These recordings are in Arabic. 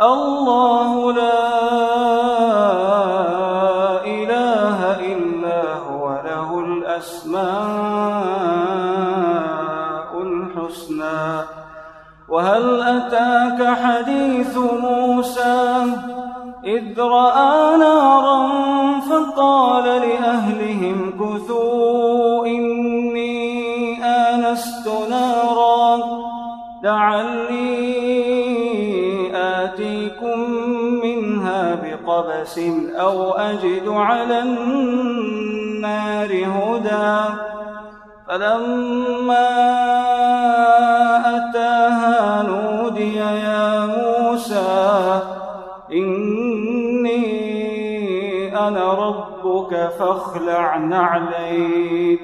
الله لا إله إلا هو له الأسماء الحسنى. وهل أتاك حديث موسى؟ إذ رأى بقبس أو أجد على النار هدى. فلما أتاها نودي يا موسى إني أنا ربك فاخلع نعليك.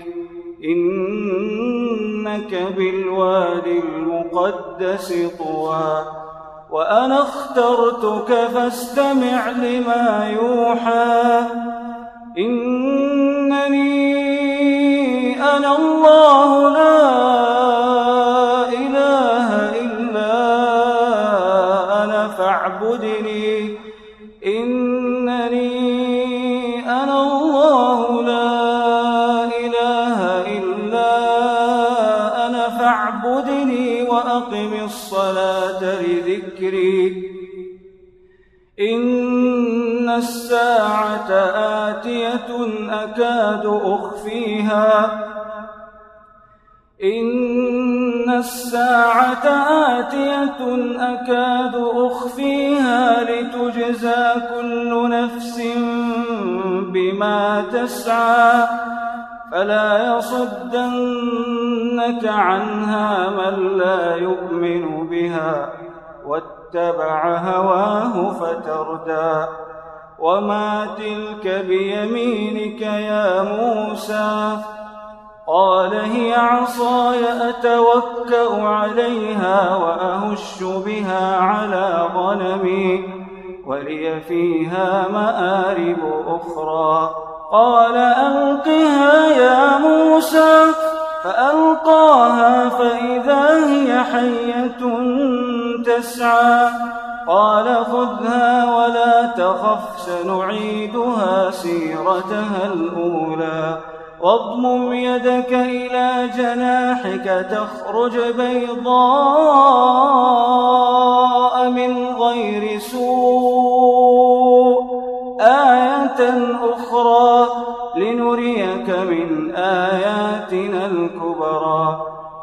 إنك بالوادي المقدس طوى. وأنا اخترتك فاستمع لما يوحى. إنني أنا الله الساعة آتية أكاد أخفيها. إن الساعة آتية أكاد أخفيها لتجزى كل نفس بما تسعى. فلا يصدنك عنها من لا يؤمن بها واتبع هواه فتردى. وما تلك بيمينك يا موسى قال هي عصاي أتوكأ عليها وأهش بها على غنمي ولي فيها مآرب أخرى قال ألقها يا موسى فألقاها فإذا هي حية تسعى قال خذها ولا تخف سنعيدها سيرتها الأولى. واضمم يدك إلى جناحك تخرج بيضاء من غير سوء. آية أخرى لنريك من آياتنا الكبرى.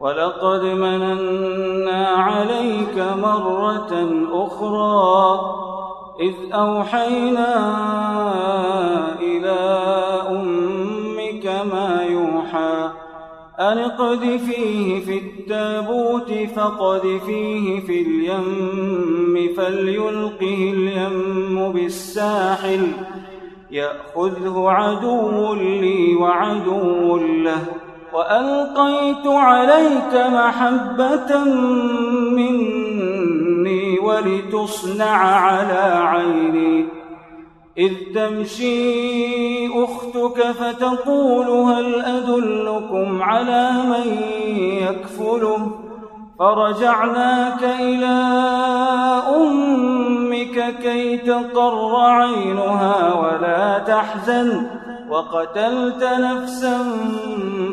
ولقد مننا عليك مرة أخرى إذ أوحينا إلى أمك ما يوحى أن اقذفيه في التابوت فقذفيه في اليم فليلقه اليم بالساحل يأخذه عدو لي وعدو له وألقيت عليك محبة مني ولتصنع على عيني. إذ تمشي أختك فتقول هل أدلكم على من يكفله؟ فرجعناك إلى أمك كي تقر عينها ولا تحزن. وقتلت نفسا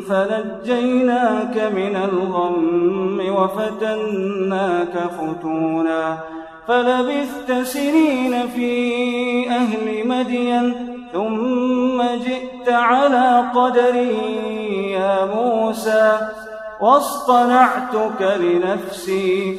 فنجيناك من الغم وفتناك فتونا فلبثت سنين في أهل مدين ثم جئت على قدري يا موسى واصطنعتك لنفسي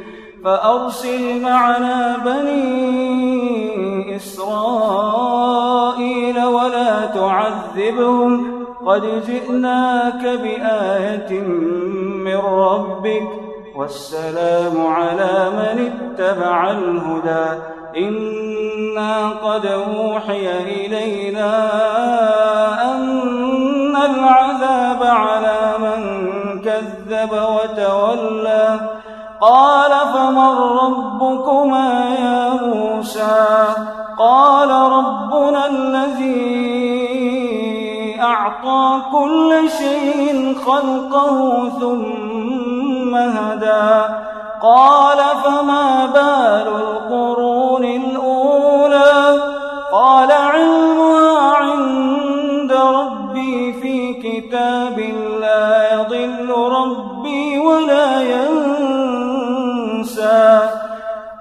فأرسل معنا بني إسرائيل ولا تعذبهم. قد جئناك بآية من ربك. والسلام على من اتبع الهدى. إنا قد أوحي إلينا أن العذاب على من كذب وتولى. قال فمن ربكما يا موسى؟ قال ربنا الذي أعطى كل شيء خلقه ثم هدى. قال فما بال القرون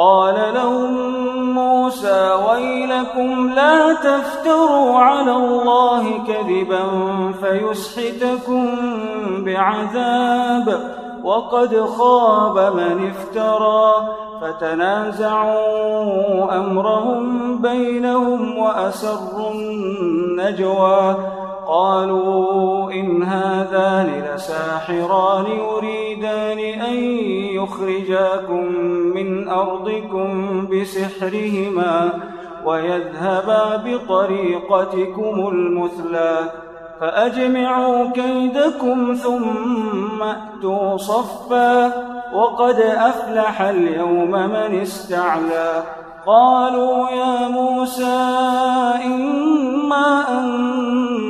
قال لهم موسى ويلكم لا تفتروا على الله كذبا فيسحتكم بعذاب وقد خاب من افترى فتنازعوا أمرهم بينهم وأسروا النجوى قالوا إن هذان لساحران يريدان أن يخرجاكم من أرضكم بسحرهما ويذهبا بطريقتكم المثلى فأجمعوا كيدكم ثم أتوا صفا وقد أفلح اليوم من استعلى قالوا يا موسى إما أن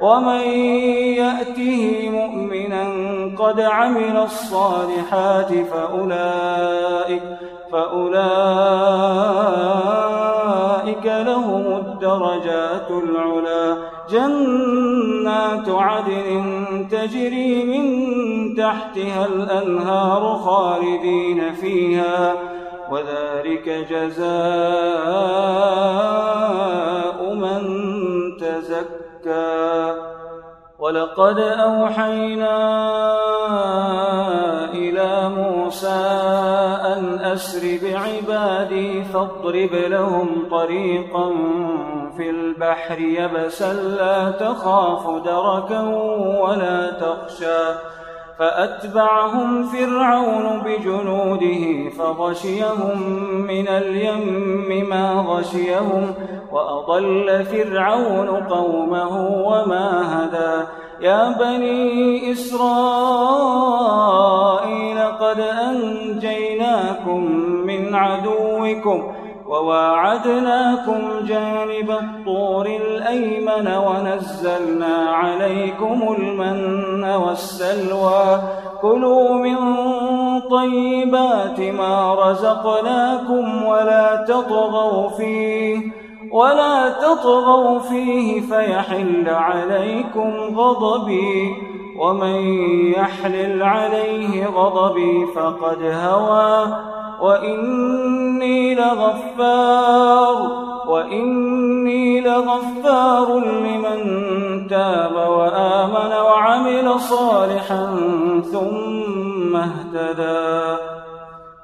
ومن يأته مؤمنا قد عمل الصالحات فأولئك فأولئك لهم الدرجات العلا. جنات عدن تجري من تحتها الأنهار خالدين فيها. وذلك جزاء من تزكى ولقد أوحينا إلى موسى أن أسر بعبادي فاضرب لهم طريقا في البحر يبسا لا تخاف دركا ولا تخشى. فأتبعهم فرعون بجنوده فغشيهم من اليم ما غشيهم. وأضل فرعون قومه وما هدى. يا بني إسرائيل قد أنجيناكم من عدوكم وواعدناكم جانب الطور الأيمن ونزلنا عليكم المن والسلوى. كلوا من طيبات ما رزقناكم ولا تطغوا فيه. ولا تطغوا فيه فيحل عليكم غضبي ومن يحلل عليه غضبي فقد هوى وإني لغفار وإني لغفار لمن تاب وآمن وعمل صالحا ثم اهتدى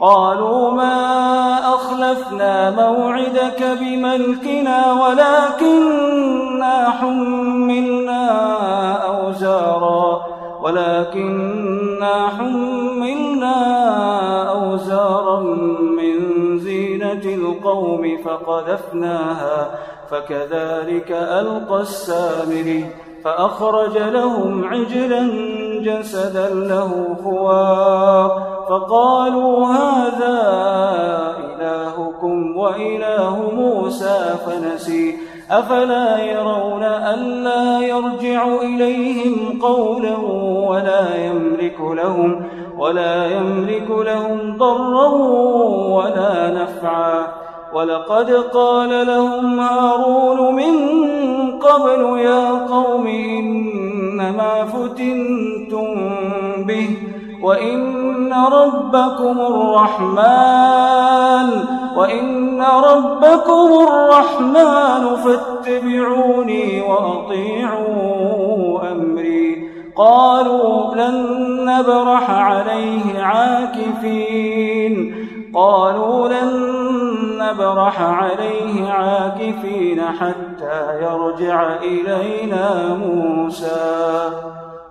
قالوا ما أخلفنا موعدك بملكنا ولكننا حملنا أوزارا ولكننا حملنا أوزارا من زينة القوم فقذفناها فكذلك ألقى السامري فأخرج لهم عجلا جسدا له خوار. فقالوا هذا إلهكم وإله موسى فنسي. أفلا يرون ألا يرجع إليهم قولا ولا يملك لهم ولا يملك لهم ضرا ولا نفعا. ولقد قال لهم هارون من قبل يا قوم إنما فتنتم به. وإن ربكم الرحمن وإن ربكم الرحمن فاتبعوني وأطيعوا أمري. قالوا لن نبرح عليه عاكفين. قالوا لن نبرح عليه عاكفين حتى يرجع إلينا موسى.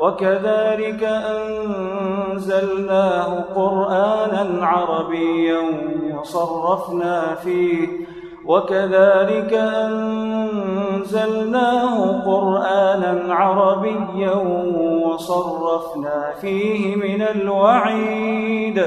وكذلك أنزلناه قرآنا عربيا وصرفنا فيه. وكذلك أنزلناه قرآنا عربيا وصرفنا فيه من الوعيد.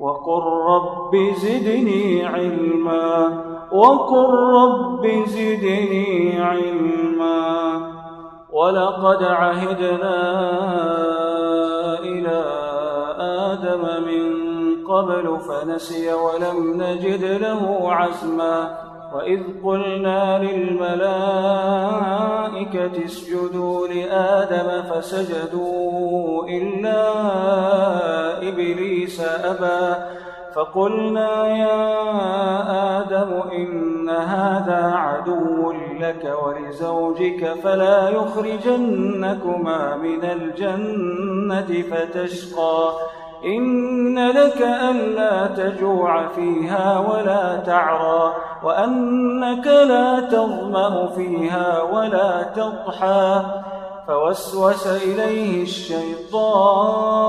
وقل رب زدني علما وقل رب زدني علما. ولقد عهدنا إلى آدم من قبل فنسي ولم نجد له عزما. وإذ قلنا للملائكة اسجدوا لآدم فسجدوا إلا إبليس أبى فقلنا يا آدم إن هذا عدو لك ولزوجك فلا يخرجنكما من الجنة فتشقى إن لك ألا تجوع فيها ولا تعرى وأنك لا تظمأ فيها ولا تضحى فوسوس إليه الشيطان.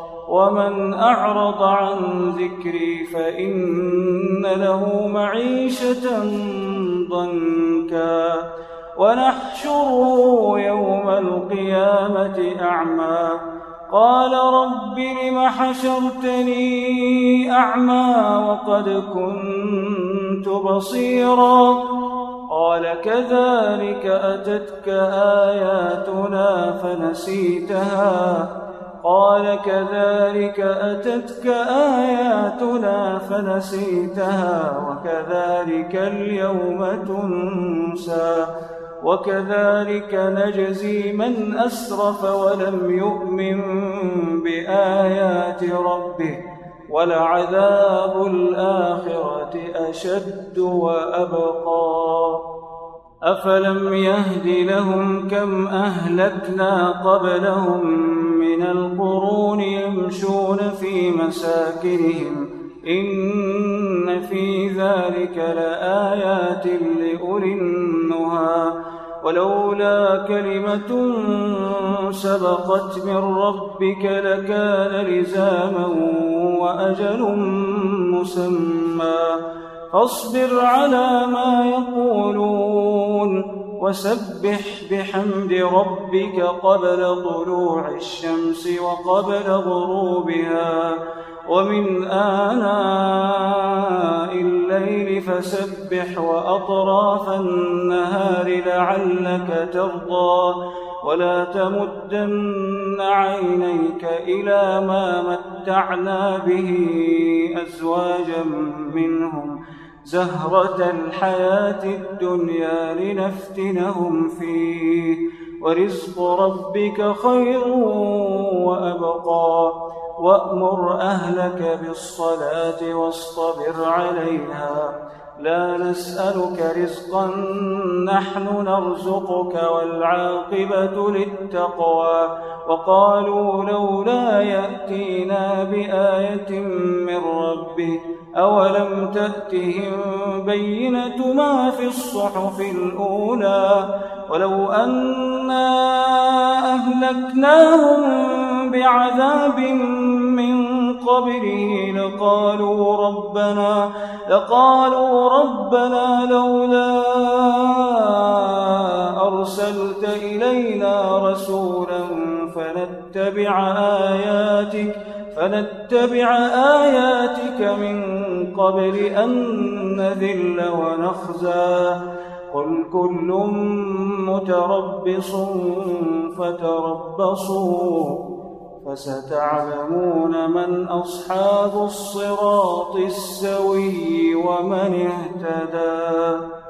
ومن أعرض عن ذكري فإن له معيشة ضنكا ونحشره يوم القيامة أعمى قال رب لم حشرتني أعمى وقد كنت بصيرا قال كذلك أتتك آياتنا فنسيتها قال كذلك أتتك آياتنا فنسيتها وكذلك اليوم تنسى وكذلك نجزي من أسرف ولم يؤمن بآيات ربه ولعذاب الآخرة أشد وأبقى أفلم يهد لهم كم أهلكنا قبلهم من القرون يمشون في مساكنهم. إن في ذلك لآيات لأولي النهى. ولولا كلمة سبقت من ربك لكان لزاما وأجل مسمى. فاصبر على ما يقولون. وسبح بحمد ربك قبل طلوع الشمس وقبل غروبها ومن آناء الليل فسبح وأطراف النهار لعلك ترضى ولا تمدن عينيك إلى ما متعنا به أزواجا منهم زهرة الحياة الدنيا لنفتنهم فيه. ورزق ربك خير وأبقى. وأمر أهلك بالصلاة واصطبر عليها. لا نسألك رزقا نحن نرزقك والعاقبة للتقوى. وقالوا لولا يأتينا بآية من ربه أولم تأتهم بينة ما في الصحف الأولى ولو أنا أهلكناهم بعذاب من قبله لقالوا ربنا لقالوا ربنا لولا أرسلت إلينا رسولا فنتبع آياتك فنتبع آياتك من قبل أن نذل ونخزى. قل كل متربص فتربصوا فستعلمون من أصحاب الصراط السوي ومن اهتدى.